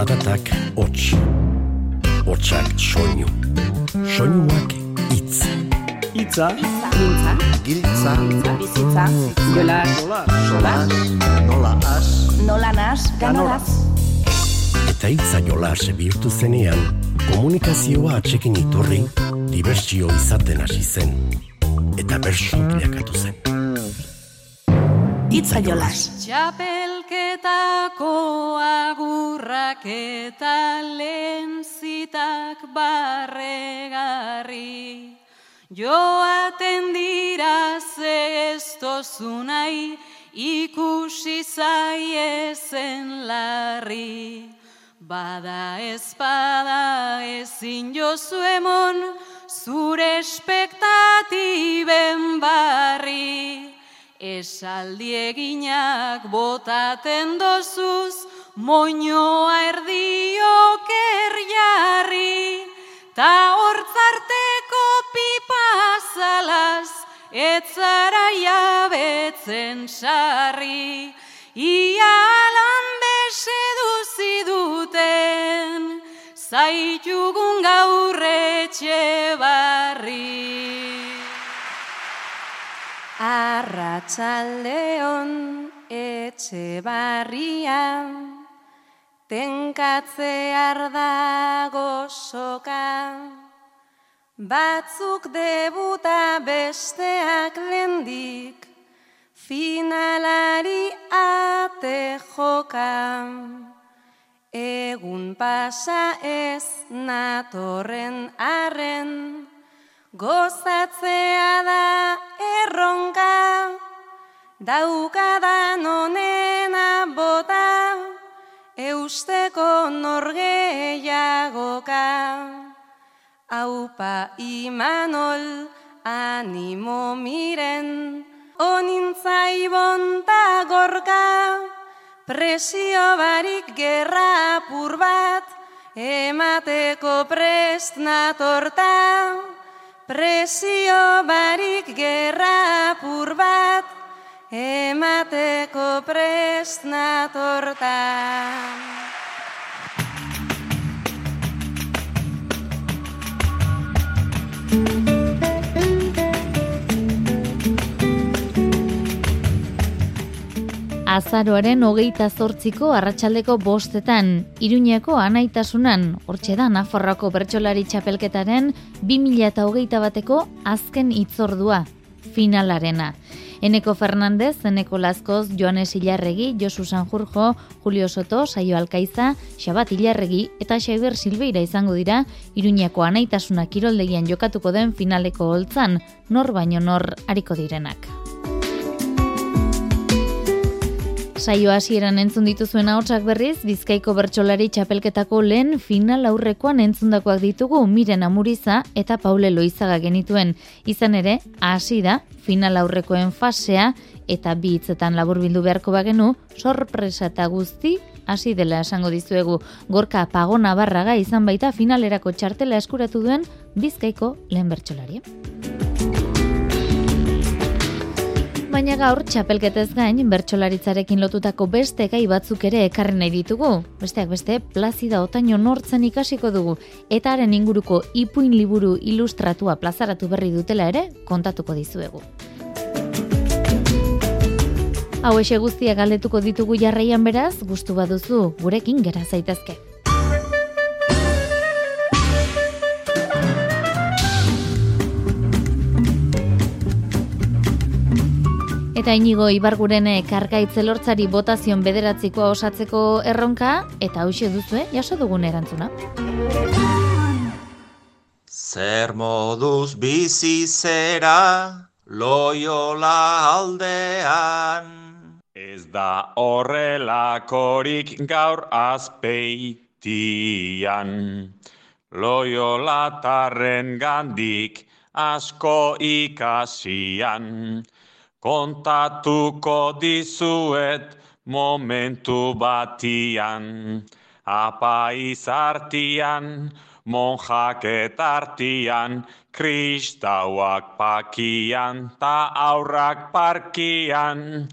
Zaratak hots, hotsak soinu, soinuak itz. Itza, Giltza, Giltza, bizitza, jolas, solas, nola as, nola nas, ganoraz. Eta itza jolas bihurtu zenean, komunikazioa atxekin iturri, dibertsio izaten hasi zen. Eta bersu bilakatu zen. Itza jolas. Txapelketako agurrak eta lentzitak barregarri. Joaten dira ze ez ikusi zaiezen larri. Bada ezpada ezin jozu emon, zure espektatiben barri. Esaldi eginak botaten dozuz, moñoa erdiok erjarri, ta hortzarteko pipa etzara jabetzen sarri, ia alan beseduzi duten, zaitugun gaurretxe barri. Arratsaldeon etxe barrian, tenkatzear dago soka, batzuk debuta besteak lendik, finalari ate joka. Egun pasa ez natorren arren, Gozatzea da erronka, daukadan onena bota, eusteko norgeiagoka. Aupa imanol animo miren, onintzai bonta gorka, presio barik gerra apur bat, emateko prest natorta. Presio barik gerra apur bat, emateko prest Azaroaren hogeita zortziko arratsaldeko bostetan, Iruñeko anaitasunan, hortxe da Nafarroako bertsolari txapelketaren 2008 bateko azken itzordua, finalarena. Eneko Fernandez, Eneko Lazkoz, Joanes Ilarregi, Josu Sanjurjo, Julio Soto, Saio Alkaiza, Xabat Ilarregi eta Xaiber Silveira izango dira Iruñeko anaitasuna kiroldegian jokatuko den finaleko holtzan, nor baino nor hariko direnak. Saio hasieran entzun dituzuen ahotsak berriz, Bizkaiko bertsolari txapelketako lehen final aurrekoan entzundakoak ditugu Miren Amuriza eta Paule Loizaga genituen. Izan ere, hasi da final aurrekoen fasea eta bi hitzetan laburbildu beharko bagenu, sorpresa eta guzti hasi dela esango dizuegu. Gorka Pagona Barraga izan baita finalerako txartela eskuratu duen Bizkaiko lehen bertsolari. Baina gaur txapelketez gain bertsolaritzarekin lotutako beste gai batzuk ere ekarri nahi ditugu. Besteak beste plazida otaino nortzen ikasiko dugu eta haren inguruko ipuin liburu ilustratua plazaratu berri dutela ere kontatuko dizuegu. Hau ese guztiak galdetuko ditugu jarraian beraz, gustu baduzu gurekin gera zaitezke. Eta inigo ibargurene kargaitze lortzari botazion bederatzikoa osatzeko erronka, eta hause duzue, jaso dugun erantzuna. Zer moduz bizi zera loiola aldean. Ez da horrelakorik gaur azpeitian. Loiola tarren gandik asko ikasian. Kontatuko dizuet momentu batian, apaiz artian, monjak etartian, kristauak pakian, ta aurrak parkian,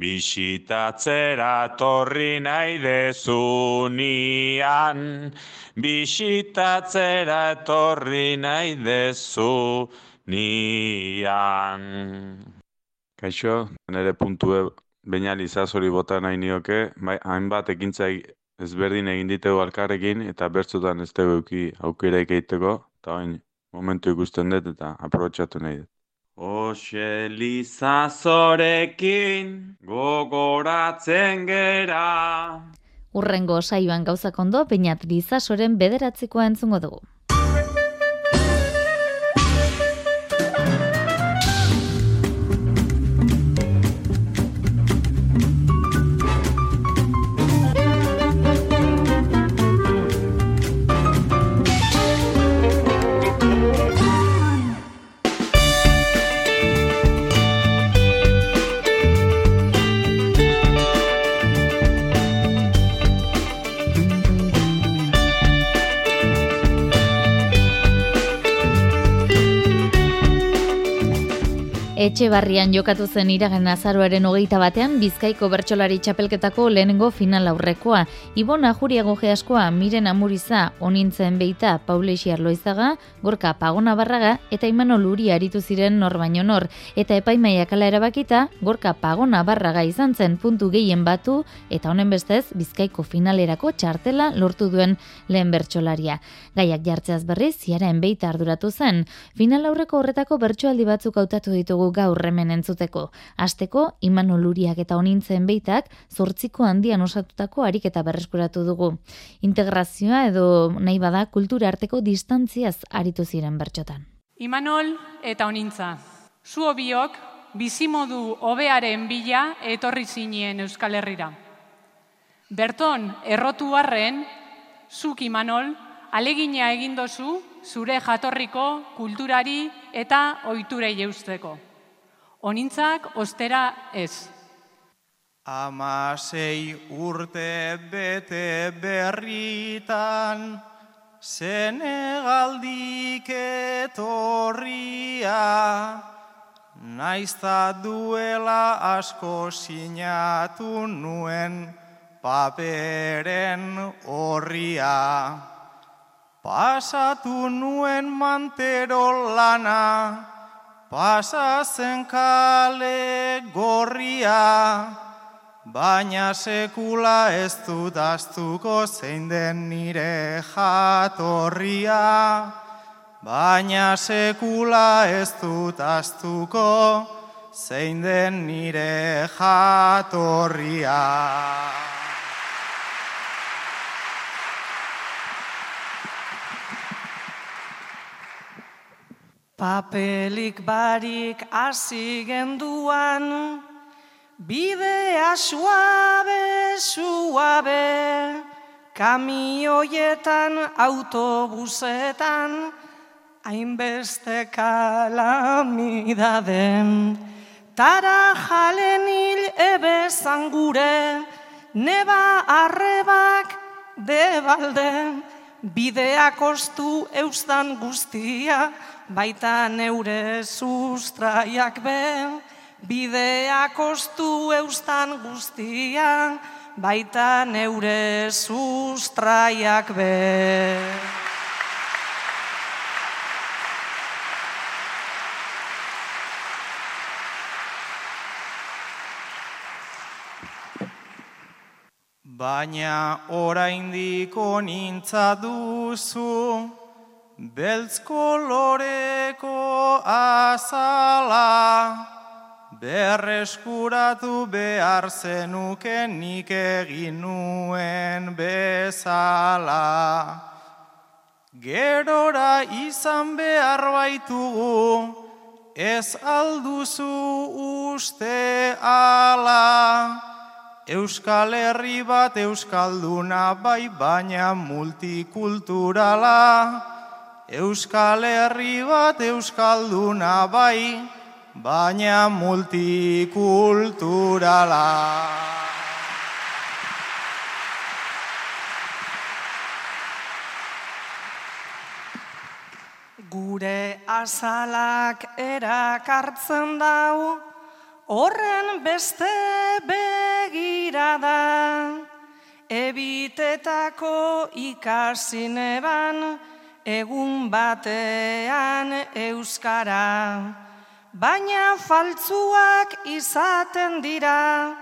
Bisitatzera torri nahi dezunian, bisitatzera torri nahi dezunian. Kaixo, nire puntue bainali zazori bota nahi nioke, bai, hainbat ekintza ezberdin egin ditegu alkarrekin, eta bertzutan ez dugu aukera egiteko, eta hain momentu ikusten dut eta aprobetsatu nahi dut. Oxe lizazorekin gogoratzen gera. Urrengo saioan gauzak ondo, peinat lizasoren bederatzikoa entzungo dugu. Etxe barrian jokatu zen iragen azaroaren hogeita batean, Bizkaiko bertsolari txapelketako lehenengo final aurrekoa. Ibona Juriago Geaskoa, Miren Amuriza, Onintzen Beita, Paulesi Arloizaga, Gorka Pagona Barraga eta Imano Luri aritu ziren nor baino nor. Eta epaimaiak ala erabakita, Gorka Pagona Barraga izan zen puntu gehien batu eta honen bestez Bizkaiko finalerako txartela lortu duen lehen bertsolaria. Gaiak jartzeaz berriz, ziaren Beita arduratu zen. Final aurreko horretako bertsoaldi batzuk hautatu ditugu gaur hemen entzuteko. Asteko Imano Luriak eta Onintzen beitak zortziko handian osatutako ariketa berreskuratu dugu. Integrazioa edo nahi bada kultura arteko distantziaz aritu ziren bertxotan. Imanol eta Onintza. Zuo biok bizimodu hobearen bila etorri zinien Euskal Herrira. Berton errotu harren, zuk Imanol, alegina egindozu zure jatorriko kulturari eta ohiturei eusteko onintzak ostera ez. Amasei urte bete berritan, Senegaldik etorria, naizta duela asko sinatu nuen paperen horria. Pasatu nuen mantero lana, Pasa zen kale gorria, baina sekula ez dut astuko zein den nire jatorria. Baina sekula ez dut astuko zein den nire jatorria. Papelik barik hasi genduan, bidea suabe, suabe, kamioietan, autobusetan, hainbeste kalamidaden. Tara jalen hil ebe zangure, neba arrebak debalde, bidea kostu eustan guztia, baita neure sustraiak be, bidea kostu eustan guztia, baita neure sustraiak be. Baina oraindik onintza duzu, beltz koloreko azala, berreskuratu behar zenuke nik egin nuen bezala. Gerora izan behar baitugu, ez alduzu uste ala. Euskal Herri bat Euskalduna bai baina multikulturala. Euskal Herri bat Euskalduna bai, baina multikulturala. Gure azalak erakartzen dau, horren beste begirada, ebitetako ikasineban, egun batean euskara. Baina faltzuak izaten dira,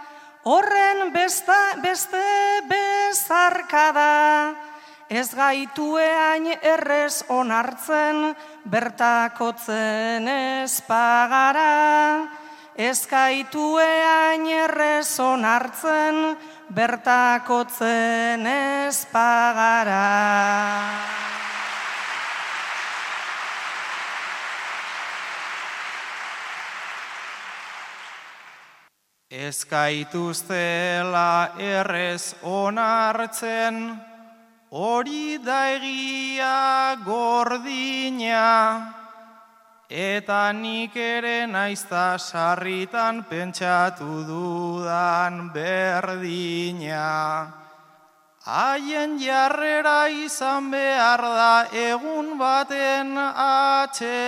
horren besta, beste bezarkada. Ez gaituean errez onartzen, bertakotzen ez pagara. Ez gaituean errez onartzen, bertakotzen ez Ez gaituztela errez onartzen, hori da egia gordina, eta nik ere naizta sarritan pentsatu dudan berdina. Haien jarrera izan behar da egun baten atsegina,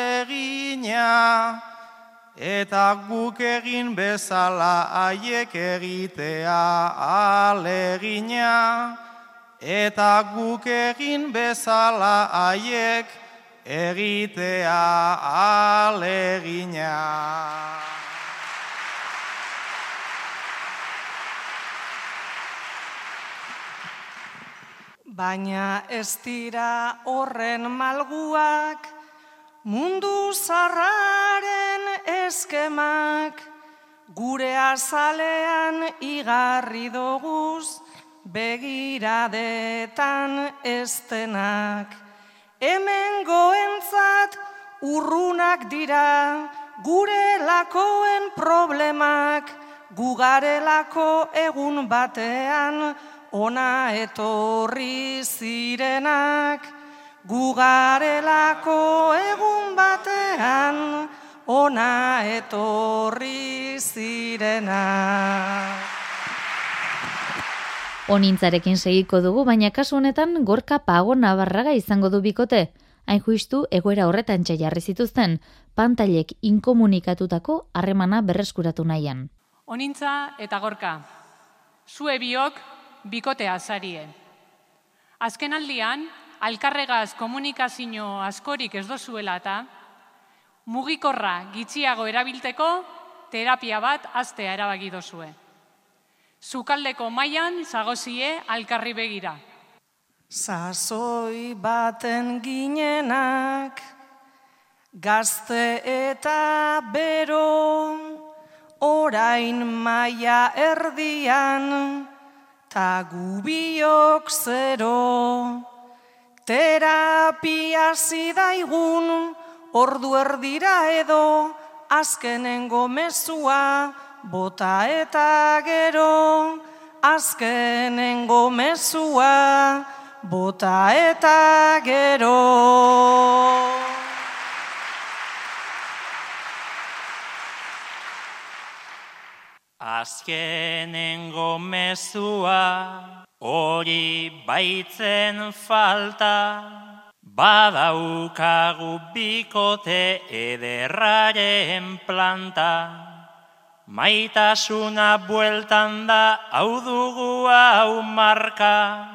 eta guk egin bezala haiek egitea alegina, eta guk egin bezala haiek egitea alegina. Baina ez dira horren malguak, mundu zarraren eskemak, gure azalean igarri doguz, begiradetan estenak. Hemen goentzat urrunak dira, gure lakoen problemak, gugarelako egun batean, ona etorri zirenak, gugarelako egun batean, ona etorri zirenak. Onintzarekin segiko dugu, baina kasu honetan gorka pago nabarraga izango du bikote. Hain juistu egoera horretan jarri zituzten, pantailek inkomunikatutako harremana berreskuratu nahian. Onintza eta gorka, zue biok bikotea zarie. Azken aldian, alkarregaz komunikazio askorik ez dozuela eta, mugikorra gitxiago erabilteko terapia bat aztea erabaki dozue. Zukaldeko mailan zagozie alkarri begira. Sazoi baten ginenak, gazte eta bero, orain maia erdian, ta gubiok zero. Terapia zidaigun, ordu erdira edo, azkenengo mezua, bota eta gero, azkenengo mezua, bota eta gero. Azkenengo mezua, hori baitzen falta, badaukagu bikote ederraren planta. Maitasuna bueltan da hau dugu hau marka,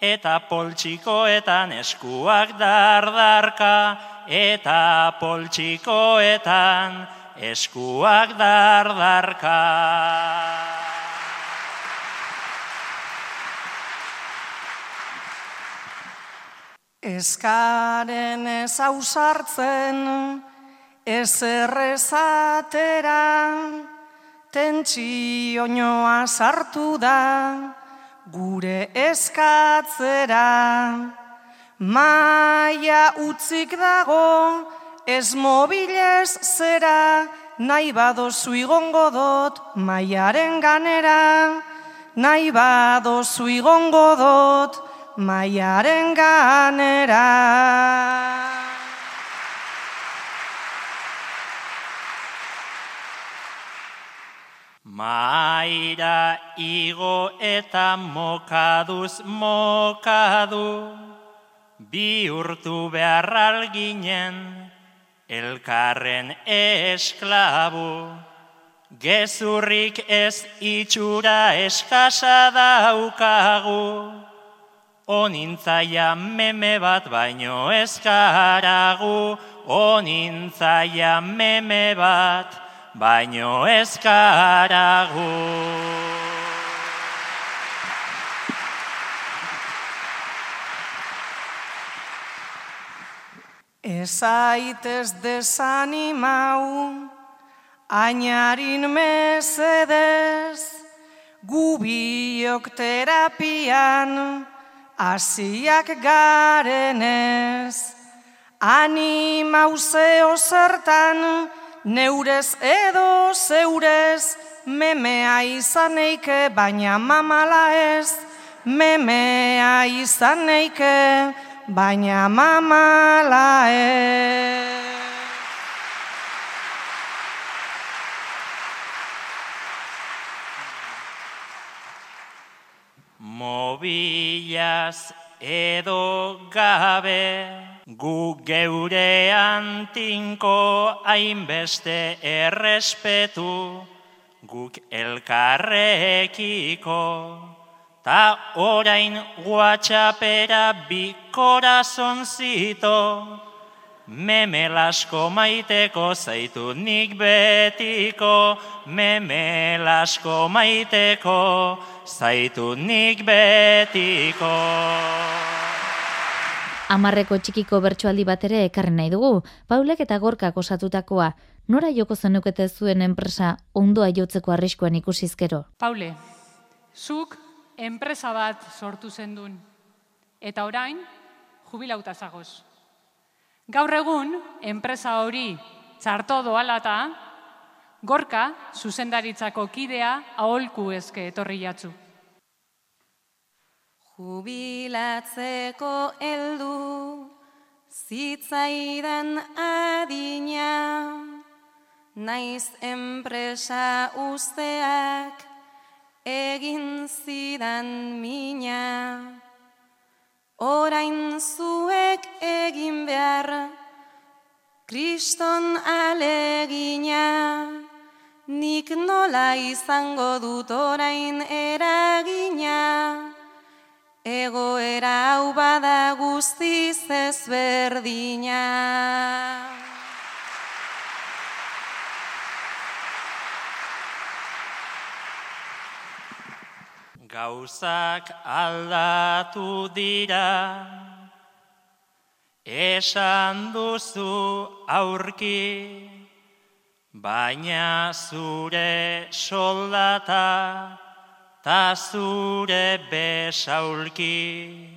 eta poltsikoetan eskuak dardarka, eta poltsikoetan eskuak dardarka. Eskaren ez ausartzen, ez errezatera, tentsionoa sartu da, gure eskatzera. Maia utzik dago, ez mobilez zera, nahi badozu igongo dot maiaren ganera. Nahi badozu igongo dot maiaren ganera. Maira igo eta mokaduz mokadu, bihurtu beharral ginen, elkarren esklabu. gezurrik ez itxura eskasa daukagu, onintzaia meme bat baino eskaragu, onintzaia meme bat baino eskaragu. Ezaitez desanimau, Ainarin mesedez, gubiok terapian, asiak garenez. Animau zeo zertan, neurez edo zeurez, memea izan eike, baina mamala ez. Memea izan eike, baina mamala ez. Mobilaz edo gabe, gu geurean tinko hainbeste errespetu, guk elkarrekiko, ta orain guatxapera bi korazon zito, memelasko maiteko zaitu nik betiko, memelasko maiteko zaitu nik betiko. Amarreko txikiko bertsoaldi bat ere ekarri nahi dugu, Paulek eta Gorkak osatutakoa, nora joko zenukete zuen enpresa ondoa jotzeko arriskuan ikusizkero? Paule, zuk enpresa bat sortu zendun, eta orain jubilauta zagoz. Gaur egun, enpresa hori txarto doalata, Gorka, zuzendaritzako kidea, aholku ezke etorri jatzu. Jubilatzeko heldu zitzaidan adina, naiz enpresa usteak egin zidan mina. Orain zuek egin behar, kriston alegina, nik nola izango dut orain eragina, egoera hau bada guztiz ezberdina. Gauzak aldatu dira, esan duzu aurki, baina zure soldata ta zure besaulki.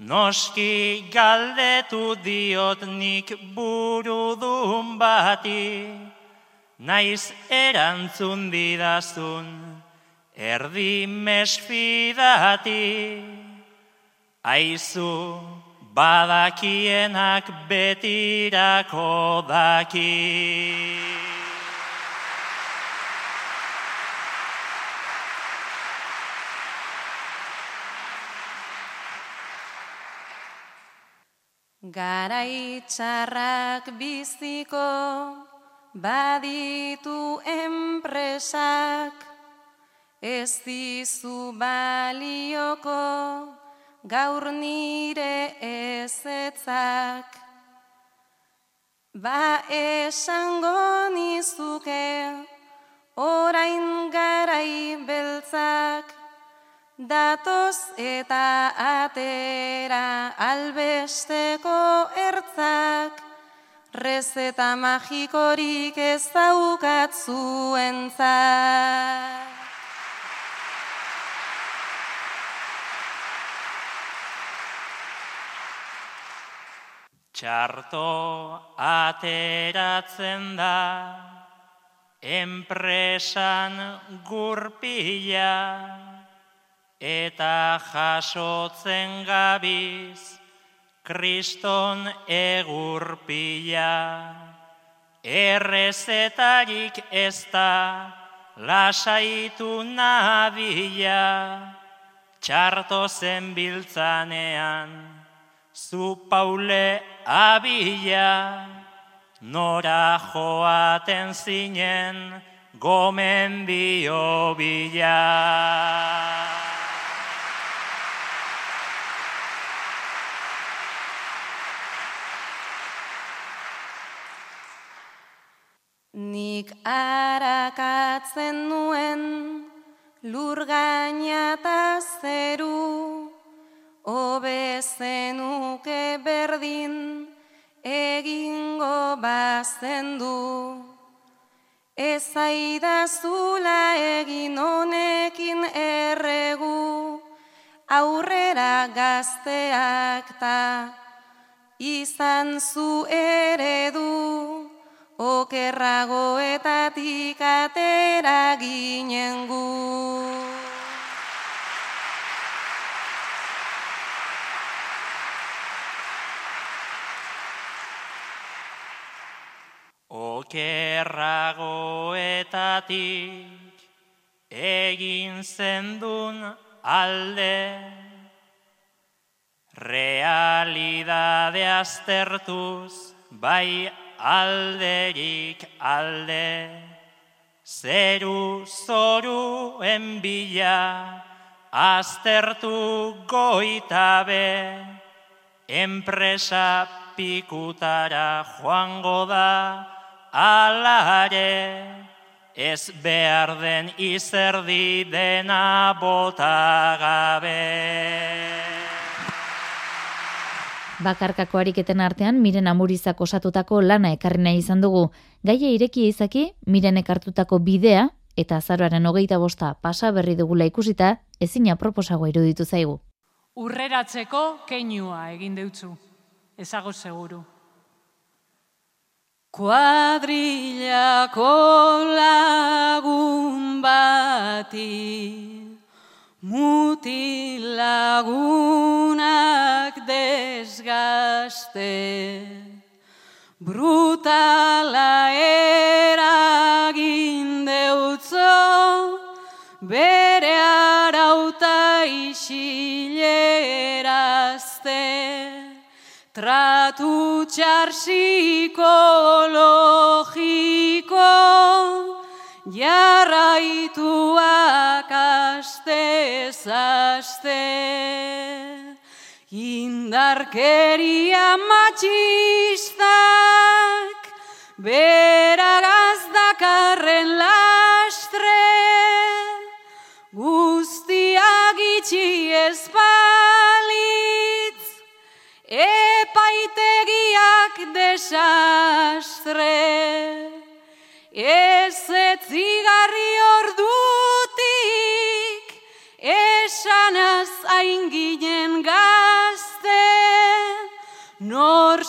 Noski galdetu diot nik burudun bati, naiz erantzun didazun, erdi mesfidati. Aizu, badakienak betirako daki. Garaitxarrak biziko baditu enpresak, ez dizu balioko gaur nire ezetzak. Ba esango nizuke orain garai beltzak, datoz eta atera albesteko ertzak, rezeta magikorik ez daukat zuentzak. Txarto ateratzen da, enpresan gurpila, eta jasotzen gabiz, kriston egurpila. Errezetarik ez da, lasaitu nabila, txarto zen biltzanean, zu paule abila, nora joaten zinen gomendio bila. Nik arakatzen nuen lur gaina eta zeru, obezenuke berdin egingo bazen du. Ez aidazula egin honekin erregu, aurrera gazteak ta izan zu eredu okerragoetatik atera ginen gu. Okerragoetatik egin zendun alde, realidade aztertuz bai alderik alde, zeru zoru enbila, aztertu goitabe, enpresa pikutara joango da, alare, ez behar den izerdi dena botagabe. Bakarkako ariketen artean miren amurizak osatutako lana ekarri nahi izan dugu. Gaia ireki izaki, miren ekartutako bidea, eta azaroaren hogeita bosta pasa berri dugula ikusita, ezina proposagoa iruditu zaigu. Urreratzeko keinua egin deutzu, ezago seguru. Kuadrilako lagun bati Mutilagunak desgaste, brutala eragin deutzo, bere arauta isilerazte, tratu txar psikologiko, jarraituak aste zaste. Indarkeria matxistak, beragaz dakarren lastre, guztiak itxi espalitz, epaitegiak desastre.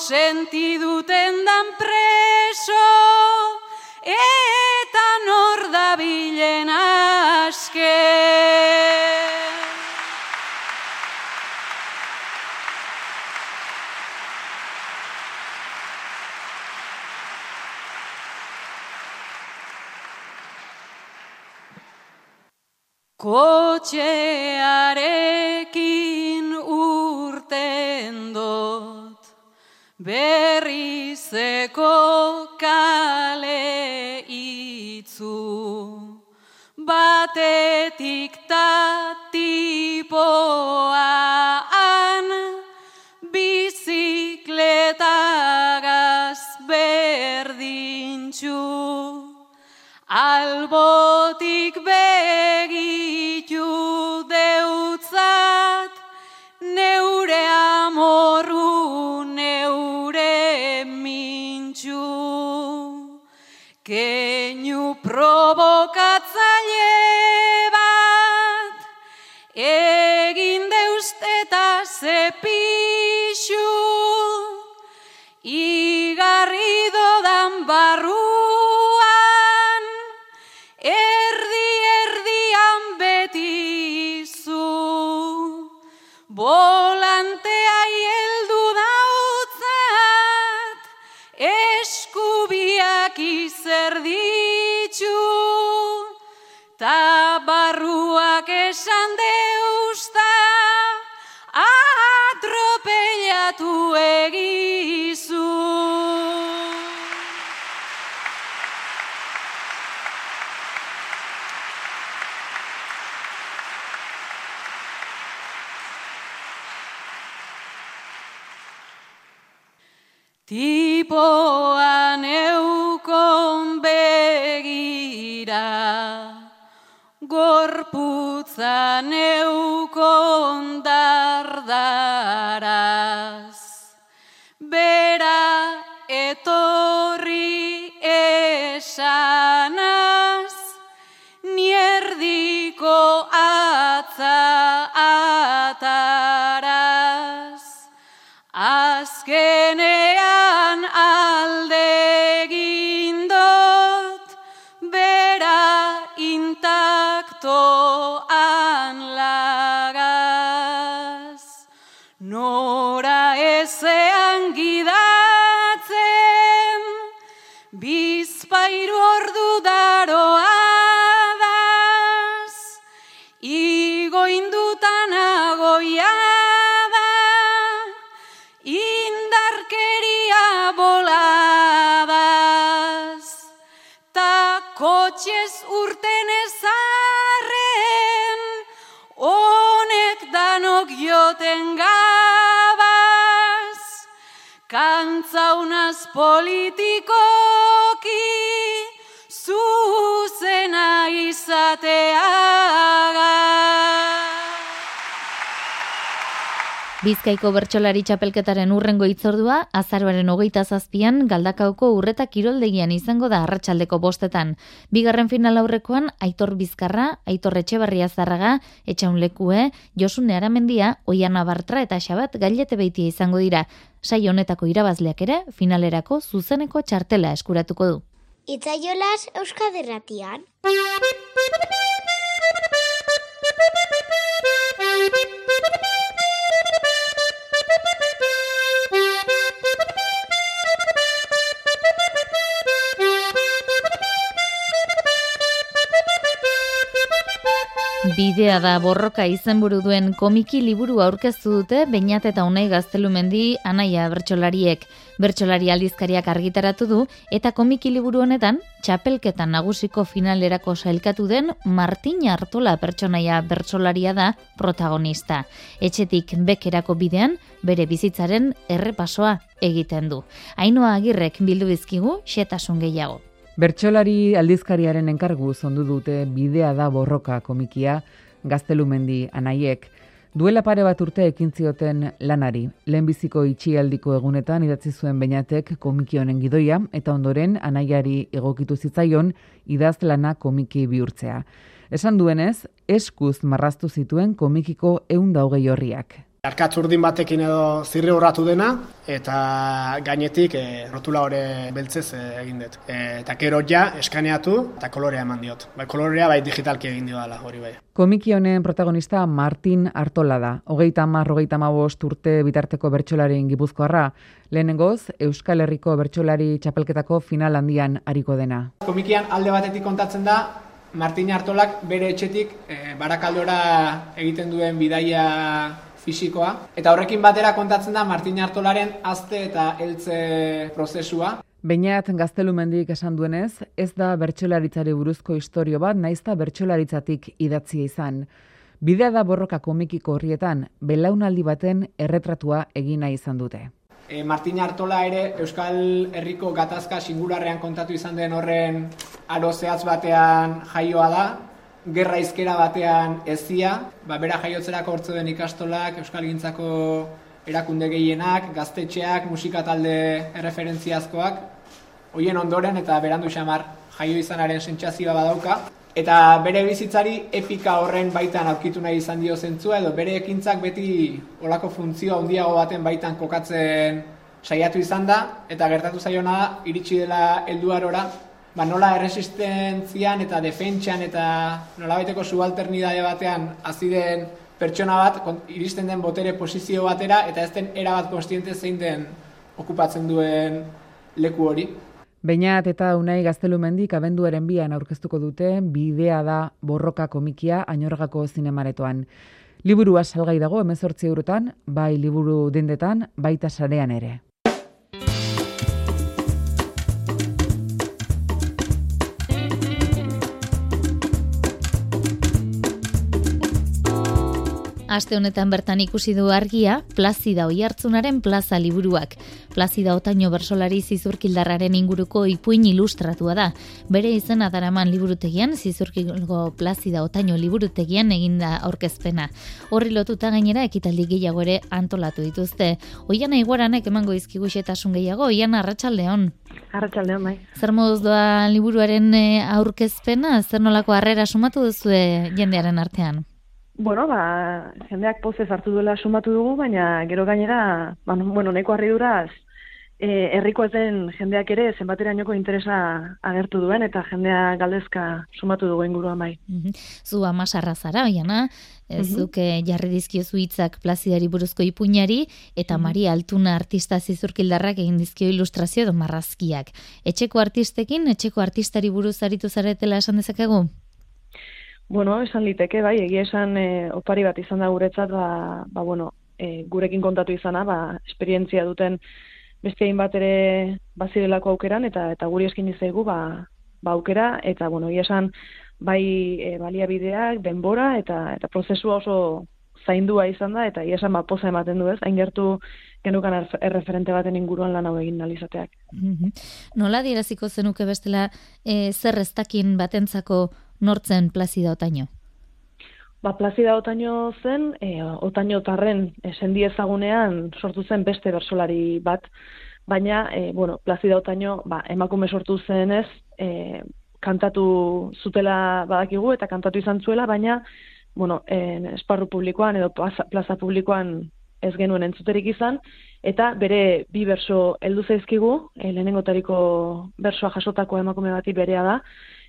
Nor sentiduten dan preso, eta nor dabilen aske. Kotxearekin berrizeko kale itzu, batetik tatipoan, gorputzan eukon dardaraz. Kantzaunaz politikoki, Bizkaiko bertsolari txapelketaren urrengo itzordua, azaroaren hogeita zazpian, galdakauko urreta kiroldegian izango da arratsaldeko bostetan. Bigarren final aurrekoan, Aitor Bizkarra, Aitor Etxebarria Zarraga, Etxaun Lekue, Josune Aramendia, Oiana Bartra eta Xabat gailete beitia izango dira. Sai honetako irabazleak ere, finalerako zuzeneko txartela eskuratuko du. Itzaiolas Euskaderratian. Bidea da borroka izenburu duen komiki liburu aurkeztu dute Beñat eta Unai Gaztelumendi anaia bertsolariek. Bertsolari aldizkariak argitaratu du eta komiki liburu honetan txapelketan nagusiko finalerako sailkatu den Martin Artola pertsonaia bertsolaria da protagonista. Etxetik bekerako bidean bere bizitzaren errepasoa egiten du. Ainoa agirrek bildu bizkigu xetasun gehiago. Bertsolari aldizkariaren enkargu zondu dute bidea da borroka komikia gaztelumendi anaiek. Duela pare bat urte ekin zioten lanari, lehenbiziko itxialdiko egunetan idatzi zuen bainatek komiki honen gidoia eta ondoren anaiari egokitu zitzaion idaz lana komiki bihurtzea. Esan duenez, eskuz marraztu zituen komikiko eunda hogei horriak. Arkatzurdin batekin edo zirri horratu dena, eta gainetik e, rotula hori beltzez e, egin dut. E, eta gero ja, eskaneatu eta kolorea eman diot. Bai, kolorea bai digitalki egin dio dela, hori bai. Komiki honen protagonista Martin Artola da. Hogeita mar, hogeita bost urte bitarteko bertxolarin gipuzkoarra. Lehenengoz, Euskal Herriko bertsolari txapelketako final handian hariko dena. Komikian alde batetik kontatzen da, Martin Artolak bere etxetik e, barakaldora egiten duen bidaia fisikoa. Eta horrekin batera kontatzen da Martin Artolaren azte eta heltze prozesua. Beñat gaztelumendik esan duenez, ez da bertsolaritzari buruzko historio bat, naizta bertsolaritzatik idatzia izan. Bidea da borroka komikiko horrietan, belaunaldi baten erretratua egina izan dute. E, Martin Artola ere Euskal Herriko gatazka singularrean kontatu izan den horren aro zehatz batean jaioa da, gerra izkera batean ezia, ba, bera jaiotzerako hortze den ikastolak, Euskal Gintzako erakunde gehienak, gaztetxeak, musika talde erreferentziazkoak, hoien ondoren eta berandu xamar jaio izanaren sentsazioa badauka, eta bere bizitzari epika horren baitan aurkitu nahi izan dio zentzua, edo bere ekintzak beti olako funtzioa handiago baten baitan kokatzen saiatu izan da, eta gertatu zaiona iritsi dela helduarora, ba, nola erresistentzian eta defentsian eta nola baiteko subalternidade batean aziden pertsona bat iristen den botere posizio batera eta ez den erabat konstiente zein den okupatzen duen leku hori. Beinat eta Unai Gaztelumendik abenduaren bian aurkeztuko dute bidea da borroka komikia ainorgako zinemaretoan. Liburua salgai dago 18 eurotan, bai liburu dendetan, baita sarean ere. Aste honetan bertan ikusi du argia, Plazida Oihartzunaren plaza liburuak. Plazida Otaino bersolari zizurkildarraren inguruko ipuin ilustratua da. Bere izena daraman liburutegian, zizurkilgo Plazida Otaino liburutegian eginda aurkezpena. Horri lotuta gainera ekitaldi gehiago ere antolatu dituzte. Oian iguaranek emango izkigu xetasun gehiago, oian arratsaldeon. Arratxaldeon, bai. Zer moduz doa liburuaren eh, aurkezpena, zer nolako harrera sumatu duzu jendearen artean? Bueno, ba, jendeak pozez hartu duela sumatu dugu, baina gero gainera, ba, bueno, neko harri duraz, e, erriko ezen jendeak ere zenbaterainoko interesa agertu duen, eta jendea galdezka sumatu dugu inguruan bai. Mm Zu amasarra zara, oiana, mm -hmm. jarri dizkiozu hitzak plazidari buruzko ipuñari, eta mm Maria Altuna artista zizurkildarrak egin dizkio ilustrazio edo marrazkiak. Etxeko artistekin, etxeko artistari buruz aritu zaretela esan dezakegu? Bueno, esan liteke, bai, egia esan e, opari bat izan da guretzat, ba, ba bueno, e, gurekin kontatu izana, ba, esperientzia duten beste bat ere bazirelako aukeran, eta eta guri eskin izaigu, ba, ba aukera, eta, bueno, egia esan, bai e, baliabideak, denbora, eta eta prozesua oso zaindua izan da, eta egia esan, ba, poza ematen du ez, hain gertu genukan erreferente baten inguruan lan hau egin nalizateak. Mm Nola dieraziko zenuke bestela e, zer ez batentzako nortzen plazida otaino? Ba, plazida otaino zen, e, otaino tarren esendi ezagunean sortu zen beste bersolari bat, baina, e, bueno, plazida otaino, ba, emakume sortu zen ez, e, kantatu zutela badakigu eta kantatu izan zuela, baina, bueno, en, esparru publikoan edo plaza, plaza publikoan ez genuen entzuterik izan, eta bere bi berso heldu zaizkigu, e, lehenengotariko bersoa jasotako emakume bati berea da,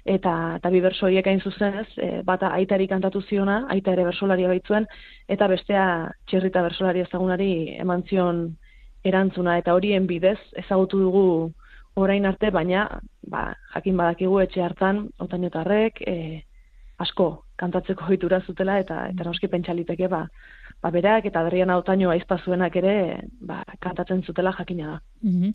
eta eta bi berso horiek hain zuzen ez, e, bata aitari kantatu ziona, aita ere bersolaria baitzuen, eta bestea txerrita bersolari ezagunari eman zion erantzuna, eta horien bidez ezagutu dugu orain arte, baina ba, jakin badakigu etxe hartan, otainotarrek, e, asko kantatzeko ohitura zutela, eta, eta noski pentsaliteke, ba, ba berak eta Adriana Otaino aizpazuenak ere ba, kantatzen zutela jakina da. Mm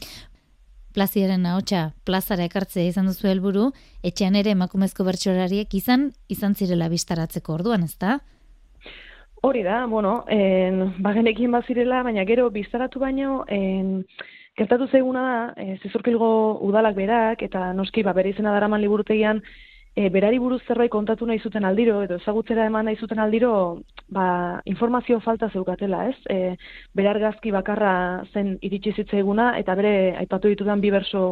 plaziaren ahotsa plazara ekartzea izan duzu helburu, etxean ere emakumezko bertsolariek izan izan zirela bistaratzeko orduan, ezta? Hori da, bueno, en, bagenekin bazirela, baina gero biztaratu baino, en, gertatu zeiguna da, e, zizurkilgo udalak berak, eta noski, ba, bere izena daraman liburutegian, e, berari buruz zerbait kontatu nahi zuten aldiro, edo ezagutzera eman nahi zuten aldiro, ba, informazio falta zeukatela, ez? E, berargazki bakarra zen iritsi zitzaiguna, eta bere aipatu ditudan bi berso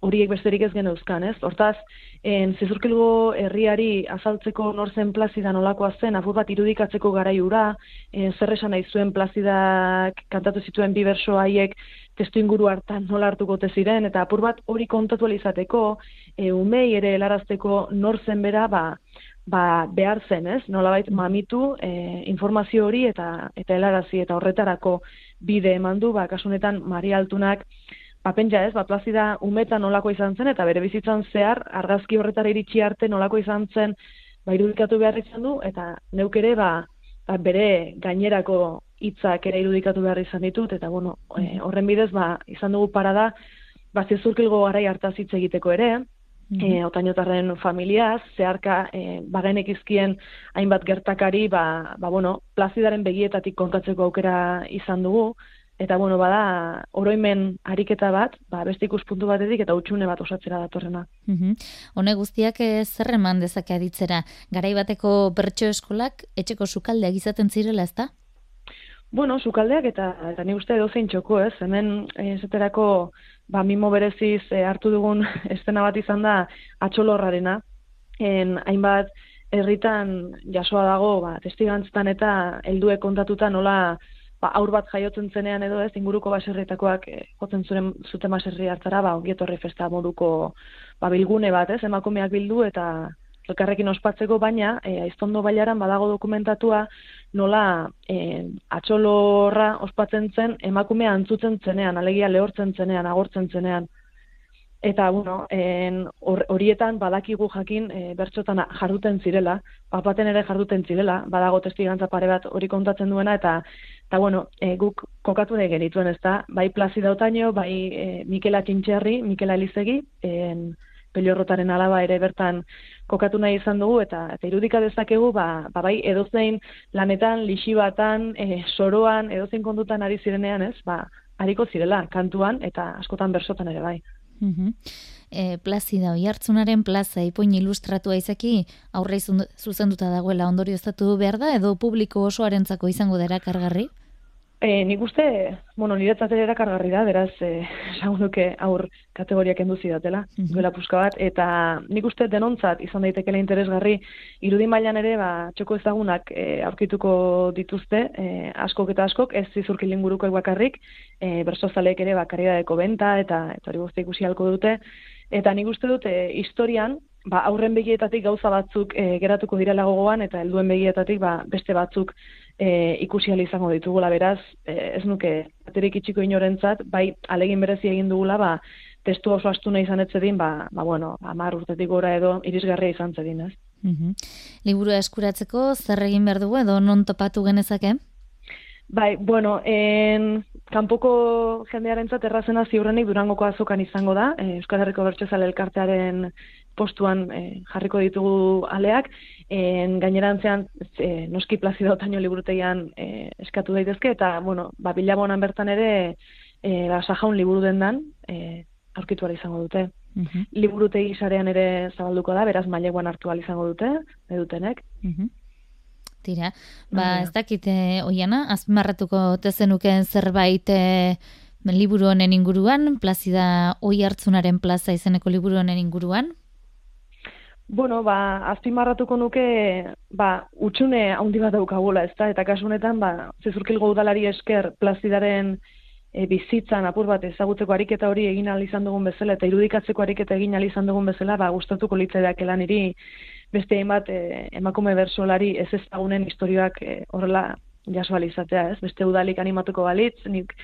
horiek besterik ez geneuzkan, ez? Hortaz, en, zizurkilgo herriari azaltzeko norzen plazida nolakoa zen, apur bat irudikatzeko garaiura, e, zer esan nahi zuen plazidak kantatu zituen bi berso haiek testu inguru hartan nola hartuko ziren eta apur bat hori kontatu izateko, e, umei ere helarazteko nor zen bera, ba, ba behar zen, ez? Nolabait mamitu e, informazio hori eta eta helarazi eta horretarako bide emandu, ba kasunetan Maria Altunak ba pentsa, ez? Ba plazida umeta nolako izan zen eta bere bizitzan zehar argazki horretara iritsi arte nolako izan zen ba irudikatu behar izan du eta neuk ere ba, ba bere gainerako hitzak ere irudikatu behar izan ditut, eta bueno, e, horren bidez, ba, izan dugu parada, ba, zizurkilgo garai hartaz hitz egiteko ere, mm -hmm. otainotarren familiaz, zeharka e, bagenek izkien hainbat gertakari, ba, ba, bueno, plazidaren begietatik kontatzeko aukera izan dugu, eta bueno, bada, oroimen ariketa bat, ba, beste ikuspuntu batetik eta utxune bat osatzera datorrena. Mm Hone guztiak zer eman dezake aditzera, garai bateko bertso eskolak etxeko sukaldeak izaten zirela, ezta? Bueno, sukaldeak eta eta ni uste edo zein txoko, ez? Hemen esaterako ba mimo bereziz e, hartu dugun estena bat izan da atxolorrarena. En hainbat herritan jasoa dago, ba testigantztan eta helduek kontatuta nola ba, aur bat jaiotzen zenean edo ez inguruko baserritakoak e, jotzen zuen zuten baserri hartzara, ba ongietorri festa moduko ba bilgune bat, ez? Emakumeak bildu eta elkarrekin ospatzeko, baina e, aiztondo bailaran badago dokumentatua nola e, atxolorra ospatzen zen emakumea antzutzen zenean, alegia lehortzen zenean, agortzen zenean. Eta, bueno, horietan badakigu jakin e, bertxotan jarduten zirela, papaten ere jarduten zirela, badago testigantza pare bat hori kontatzen duena, eta, eta bueno, e, guk kokatu nahi genituen, ez da, bai Plazida Otaino, bai e, Mikela Txintxerri, Mikela Elizegi, en, peliorrotaren alaba ere bertan kokatu nahi izan dugu eta eta irudika dezakegu ba, ba bai edozein lanetan lixibatan e, soroan edozein kondutan ari zirenean ez? Ba hariko zirela kantuan eta askotan bersotan ere bai mm E, plazida oi hartzunaren plaza ipoin ilustratua izaki aurre zuzenduta dagoela ondorio estatu behar da edo publiko osoarentzako izango dara kargarri? E, nik uste, bueno, niretzat ere erakargarri da, beraz, e, esan duke aur kategoriak enduzi datela, mm duela puska bat, eta nik uste denontzat izan daitekela interesgarri, irudi mailan ere, ba, txoko ezagunak e, aurkituko dituzte, e, askok eta askok, ez zizurki linguruko bakarrik, e, bersozalek ere deko benta, eta, eta hori guzti ikusi halko dute, eta nik uste dute historian, ba, aurren begietatik gauza batzuk e, geratuko direla gogoan, eta helduen begietatik ba, beste batzuk e, ikusi izango ditugula beraz, e, ez nuke aterik itxiko inorentzat, bai alegin berezi egin dugula, ba, testu oso astuna izan etzedin, ba, ba bueno, amar urtetik gora edo irisgarria izan zedin, ez? Mm Liburu eskuratzeko, zer egin behar dugu edo non topatu genezake? Bai, bueno, en, kanpoko jendearentzat errazena ziurrenik durangoko azokan izango da, e, Euskal Herriko Bertxezale elkartearen postuan e, jarriko ditugu aleak, en, gainerantzean e, noski plazido otaino liburutegian e, eskatu daitezke, eta, bueno, ba, bilabonan bertan ere, e, ba, sajaun liburu dendan, e, aurkitu izango dute. Mm -hmm. Liburutegi sarean ere zabalduko da, beraz maileguan hartu izango dute, edutenek. Mm Tira, ba, ez dakite, oiana, azmarratuko tezenuken zerbait e, liburu honen inguruan, plazida oi hartzunaren plaza izeneko liburu honen inguruan? Bueno, ba, azpimarratuko nuke, ba, utxune handi bat daukagula, ezta? Eta kasu honetan, ba, zezurkilgo udalari esker plazidaren e, bizitzan apur bat ezagutzeko ariketa hori egin ahal izan dugun bezala eta irudikatzeko ariketa egin ahal izan dugun bezala, ba, gustatuko litzaidak elan iri beste hainbat e, emakume bersolari ez ezagunen historioak e, horrela jaso izatea, ez? Beste udalik animatuko balitz, nik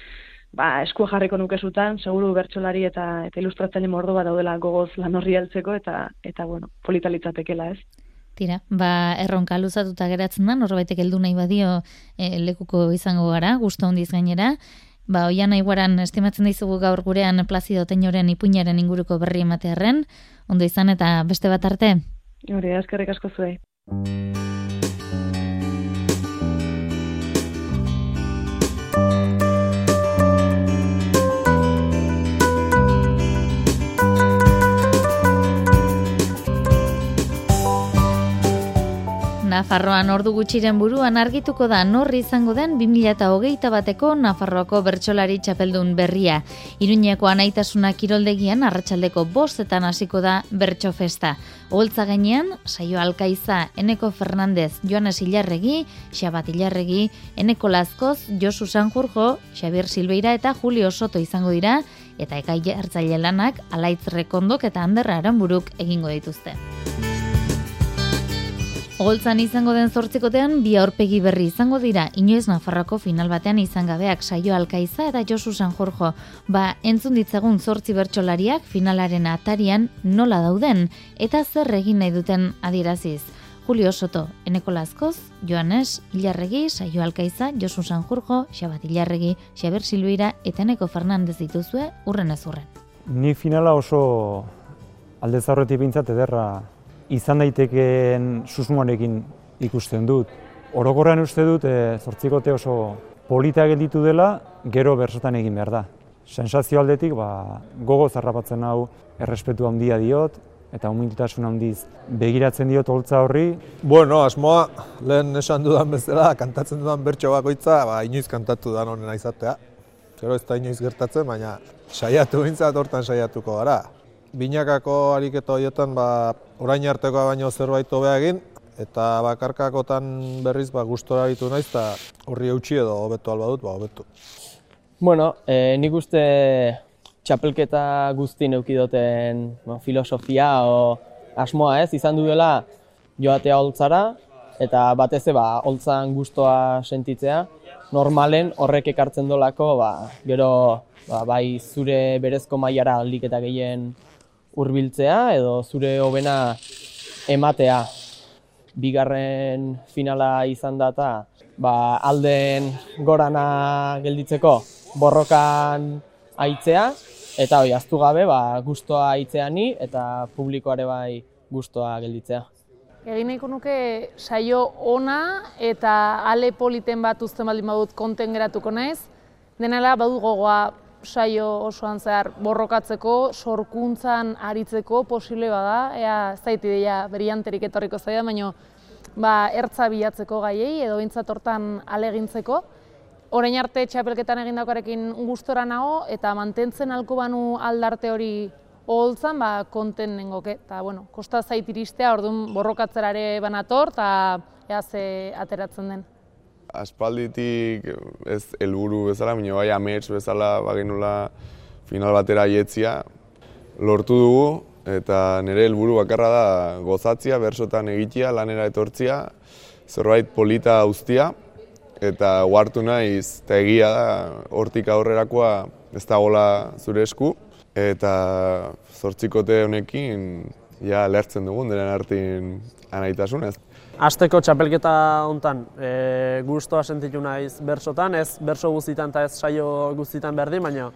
ba, esku jarriko nuke zutan, seguru bertsolari eta eta ilustratzaile mordo bat daudela gogoz lan horri altzeko eta eta bueno, politalitzatekela, ez? Tira, ba, erronka luzatuta geratzen da, norbaitek heldu nahi badio e, lekuko izango gara, gustu handiz gainera. Ba, oian naiguaran estimatzen dizugu gaur gurean plazido teinoren ipuñaren inguruko berri ematearen, ondo izan eta beste bat arte? Hori, askerrik asko zuei. Nafarroan ordu gutxiren buruan argituko da norri izango den 2008 bateko Nafarroako bertsolari txapeldun berria. Iruñeko anaitasuna kiroldegian arratsaldeko bostetan hasiko da bertso festa. Oholtza gainean, saio alkaiza, Eneko Fernandez, Joanes Ilarregi, Xabat Ilarregi, Eneko Lazkoz, Josu Sanjurjo, Xabier Silbeira eta Julio Soto izango dira, eta ekai hartzaile lanak, alaitz rekondok eta handerra aranburuk egingo dituzte. Ogoltzan izango den zortzikotean, bi aurpegi berri izango dira, inoez Nafarroko final batean izan gabeak saio alkaiza eta Josu San Jorjo. Ba, entzun ditzagun zortzi bertsolariak finalaren atarian nola dauden eta zer egin nahi duten adieraziz. Julio Soto, Eneko Lazkoz, Joanes, Ilarregi, Saio Alkaiza, Josu San Jorjo, Xabat Ilarregi, Xaber Silbeira eta Eneko Fernandez dituzue urren ez urren. Ni finala oso alde zaurretik bintzat ederra izan daitekeen susmoarekin ikusten dut. Orokorrean uste dut, e, zortzikote oso polita gelditu dela, gero bersotan egin behar da. Sensazio aldetik, ba, gogo zarrapatzen hau errespetu handia diot, eta humiltasun handiz begiratzen diot holtza horri. Bueno, asmoa, lehen esan dudan bezala, kantatzen dudan bertso bakoitza, ba, inoiz kantatu da honena izatea. Gero ez da inoiz gertatzen, baina saiatu bintzat hortan saiatuko gara binakako ariketa horietan ba, orain artekoa baino zerbait hobea egin eta bakarkakotan berriz ba gustora ditu naiz ta horri eutsi edo hobeto alba dut ba hobetu. Bueno, eh nik uste txapelketa guzti neuki duten ba, filosofia o asmoa, ez? Izan duela joatea holtzara eta batez ba holtzan gustoa sentitzea. Normalen horrek ekartzen dolako ba, gero ba, bai zure berezko mailara aldik eta gehien hurbiltzea edo zure hobena ematea. Bigarren finala izan data, ba, alden gorana gelditzeko borrokan aitzea, eta hoi, aztu gabe, ba, guztua aitzeani eta publikoare bai gustoa gelditzea. Egin nahiko nuke saio ona eta ale politen bat uzten baldin badut konten geratuko naiz. Denala badu gogoa saio osoan zehar borrokatzeko, sorkuntzan aritzeko posible bada, ea zaiti dira berianterik etorriko zaida, baina ba, ertza bilatzeko gaiei edo bintzat hortan alegintzeko. Orain arte txapelketan egindakoarekin gustora nago eta mantentzen alko banu aldarte hori oholtzan ba, konten nengoke. Eta, bueno, kosta zait iristea, orduan borrokatzerare banator, eta ea ze ateratzen den. Aspalditik ez helburu bezala, baina bai amets bezala bagenula final batera jetzia lortu dugu, eta nire helburu bakarra da gozatzia, bersotan egitea, lanera etortzia, zerbait polita ustia, eta huartu naiz, eta egia da, hortik aurrerakoa ez da gola zure esku, eta zortzikote honekin ja lertzen dugun denen artin anaitasunez. Azteko txapelketa hontan e, gustoa sentitu naiz bersotan, ez berso guztitan eta ez saio guztitan berdin, baina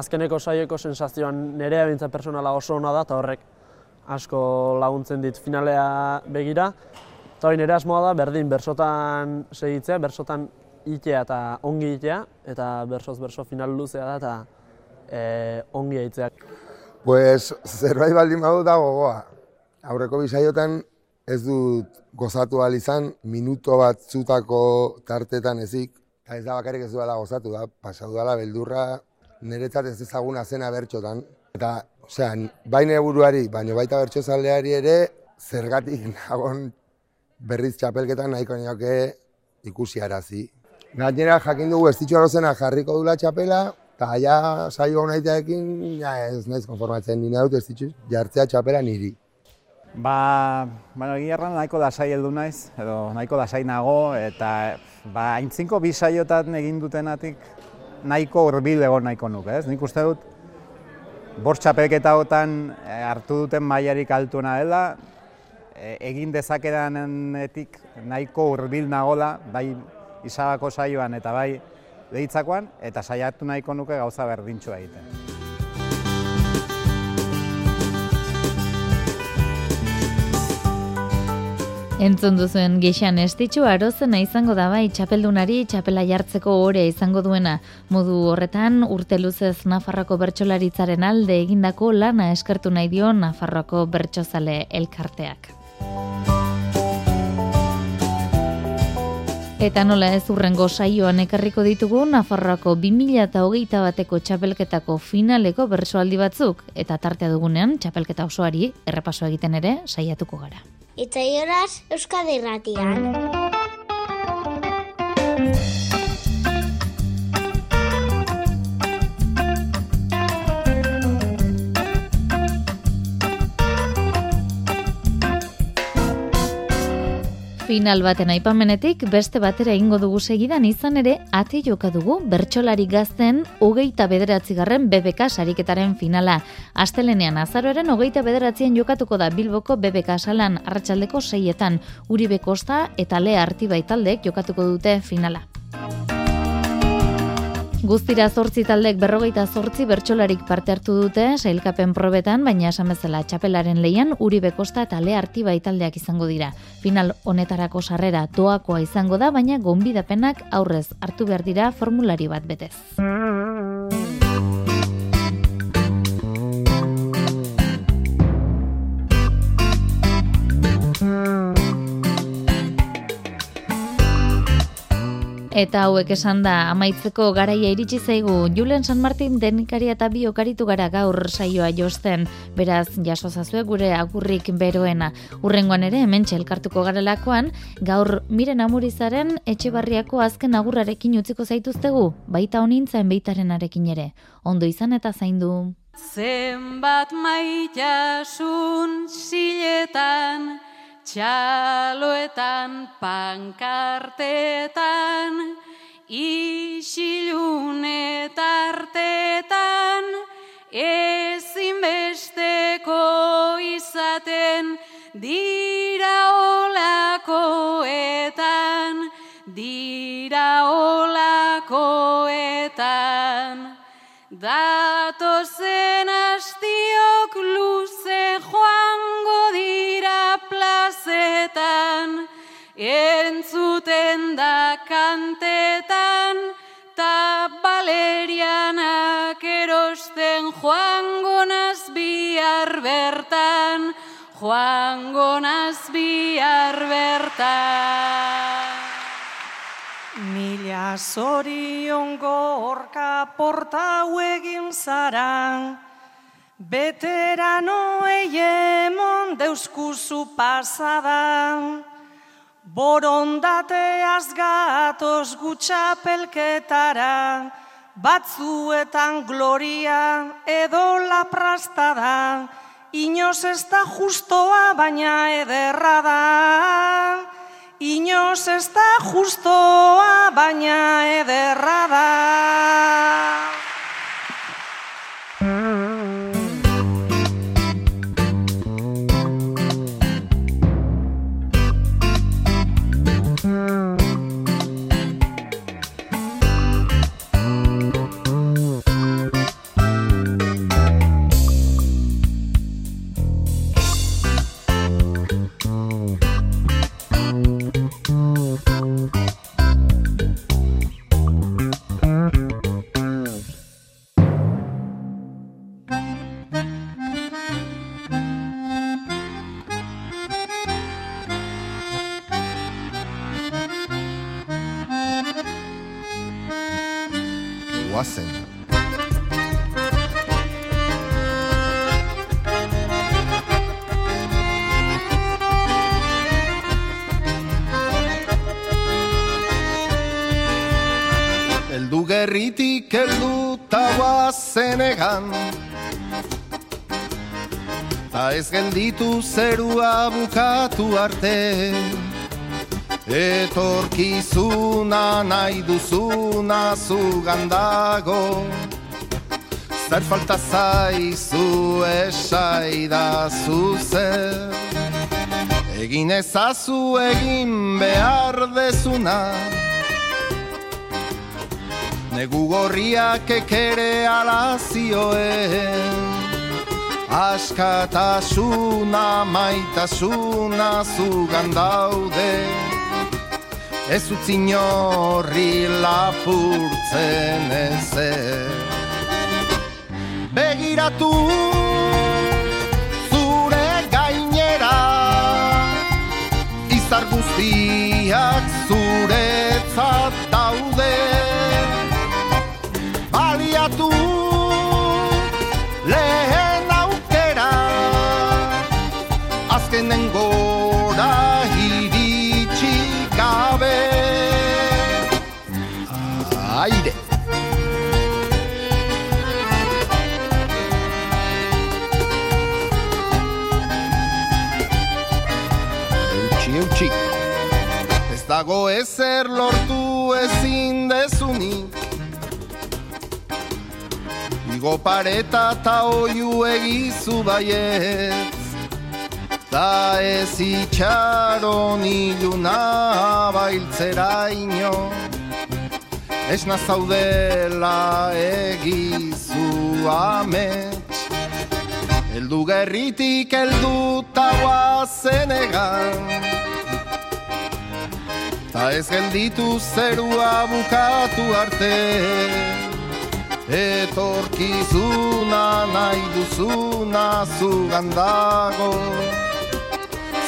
azkeneko saioeko sensazioan nerea bintza personala oso ona da, eta horrek asko laguntzen dit finalea begira. Eta hori nire asmoa da, berdin bersotan segitzea, bersotan itea eta ongi itea, eta bersoz berso final luzea da, eta e, ongi aitzeak. Pues zerbait baldin badu da gogoa. Aurreko bisaiotan ez dut gozatu ahal izan, minuto bat zutako tartetan ezik, eta ez da bakarrik ez duela gozatu da, pasatu dela beldurra niretzat ez ezaguna zena bertxotan. Eta, osea, baina buruari, baina baita bertxo zaldeari ere, zergatik nagon berriz txapelketan nahiko nioke ikusi arazi. Gainera jakin dugu ez jarriko dula txapela, Eta ja saio honaiteekin ja ez naiz konformatzen ni dut ez dituz jartzea txapera niri. Ba, bueno, gierran nahiko da sai heldu naiz edo nahiko da sai nago eta ba aintzinko bi saiotan egin dutenatik nahiko hurbil egon nahiko nuke, ez? Nik uste dut bor txapelketaotan eh, hartu duten mailarik altuena dela, e, egin dezakedanetik nahiko hurbil nagola, bai izabako saioan eta bai lehitzakoan, eta saiatu nahiko nuke gauza berdintxoa egiten. Entzun duzuen gixan estitxu arozena izango da bai txapeldunari txapela jartzeko orea izango duena. Modu horretan urte luzez Nafarroko bertsolaritzaren alde egindako lana eskertu nahi dio Nafarroko bertsozale elkarteak. Eta nola ez urrengo saioan ekarriko ditugu Nafarroako 2008 bateko txapelketako finaleko bersoaldi batzuk eta tartea dugunean txapelketa osoari errepaso egiten ere saiatuko gara. Itzaioraz Euskadirratian. Final baten aipamenetik beste batera ingo dugu segidan izan ere ate joka dugu bertsolari gazten hogeita bederatzigarren BBK sariketaren finala. Astelenean azaroaren hogeita bederatzien jokatuko da Bilboko BBK salan arratsaldeko seietan Uribe Kosta eta Lea Artibai taldek jokatuko dute finala. Guztira zortzi taldek berrogeita zortzi bertsolarik parte hartu dute sailkapen probetan, baina esan bezala txapelaren leian Uribe Kosta eta Le Artiba taldeak izango dira. Final honetarako sarrera toakoa izango da, baina gonbidapenak aurrez hartu behar dira formulari bat betez. Eta hauek esan da, amaitzeko garaia iritsi zaigu, Julen San Martin denikaria eta biokaritu gara gaur saioa josten, beraz jaso zazue gure agurrik beroena. Urrengoan ere, hemen txelkartuko garelakoan, gaur miren amurizaren etxe barriako azken agurrarekin utziko zaituztegu, baita honintzen beitaren arekin ere. Ondo izan eta zaindu. Zenbat maitasun siletan, txaloetan, pankartetan, isilunetartetan, ezinbesteko izaten, dira olakoetan, dira olakoetan. Datozen astiok entzuten da kantetan, ta balerianak erosten joango naz bihar bertan, joango naz bihar bertan. Mila zoriongo orka portau egin zara, Veteranoei emon deuskuzu pasada, borondateaz gatoz gutxapelketara, batzuetan gloria edo laprastada, inoz ez da justoa baina ederra da. Inoz ez da justoa baina ederra da. Gelditu zerua bukatu arte. Etorkizuna nahi duzuna zugan dago. Zer falta zaizu esaida zuzer Egin ezazu egin behar dezuna. Negu gorriak ekere alazioen Askatasuna, maitasuna zugan daude. Ez utzin horri lapurtzen ezer. Begiratu zure gainera Izar guztiak zuretzat Igo pareta ta oiu egizu baietz. Ta ez itxaron iluna bailtzeraino Esna zaudela egizu amets. Eldu gerritik eldu guazen egan Ta ez gelditu zerua bukatu arte Etorkizuna nahi duzuna zugan dago.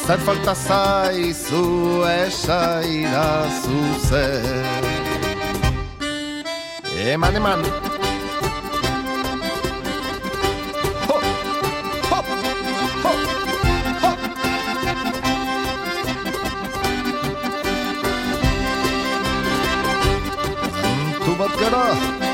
Zer falta zaizu esaida zuzer Eman, eman. Ho, hop, ho, hop. Tu bat gara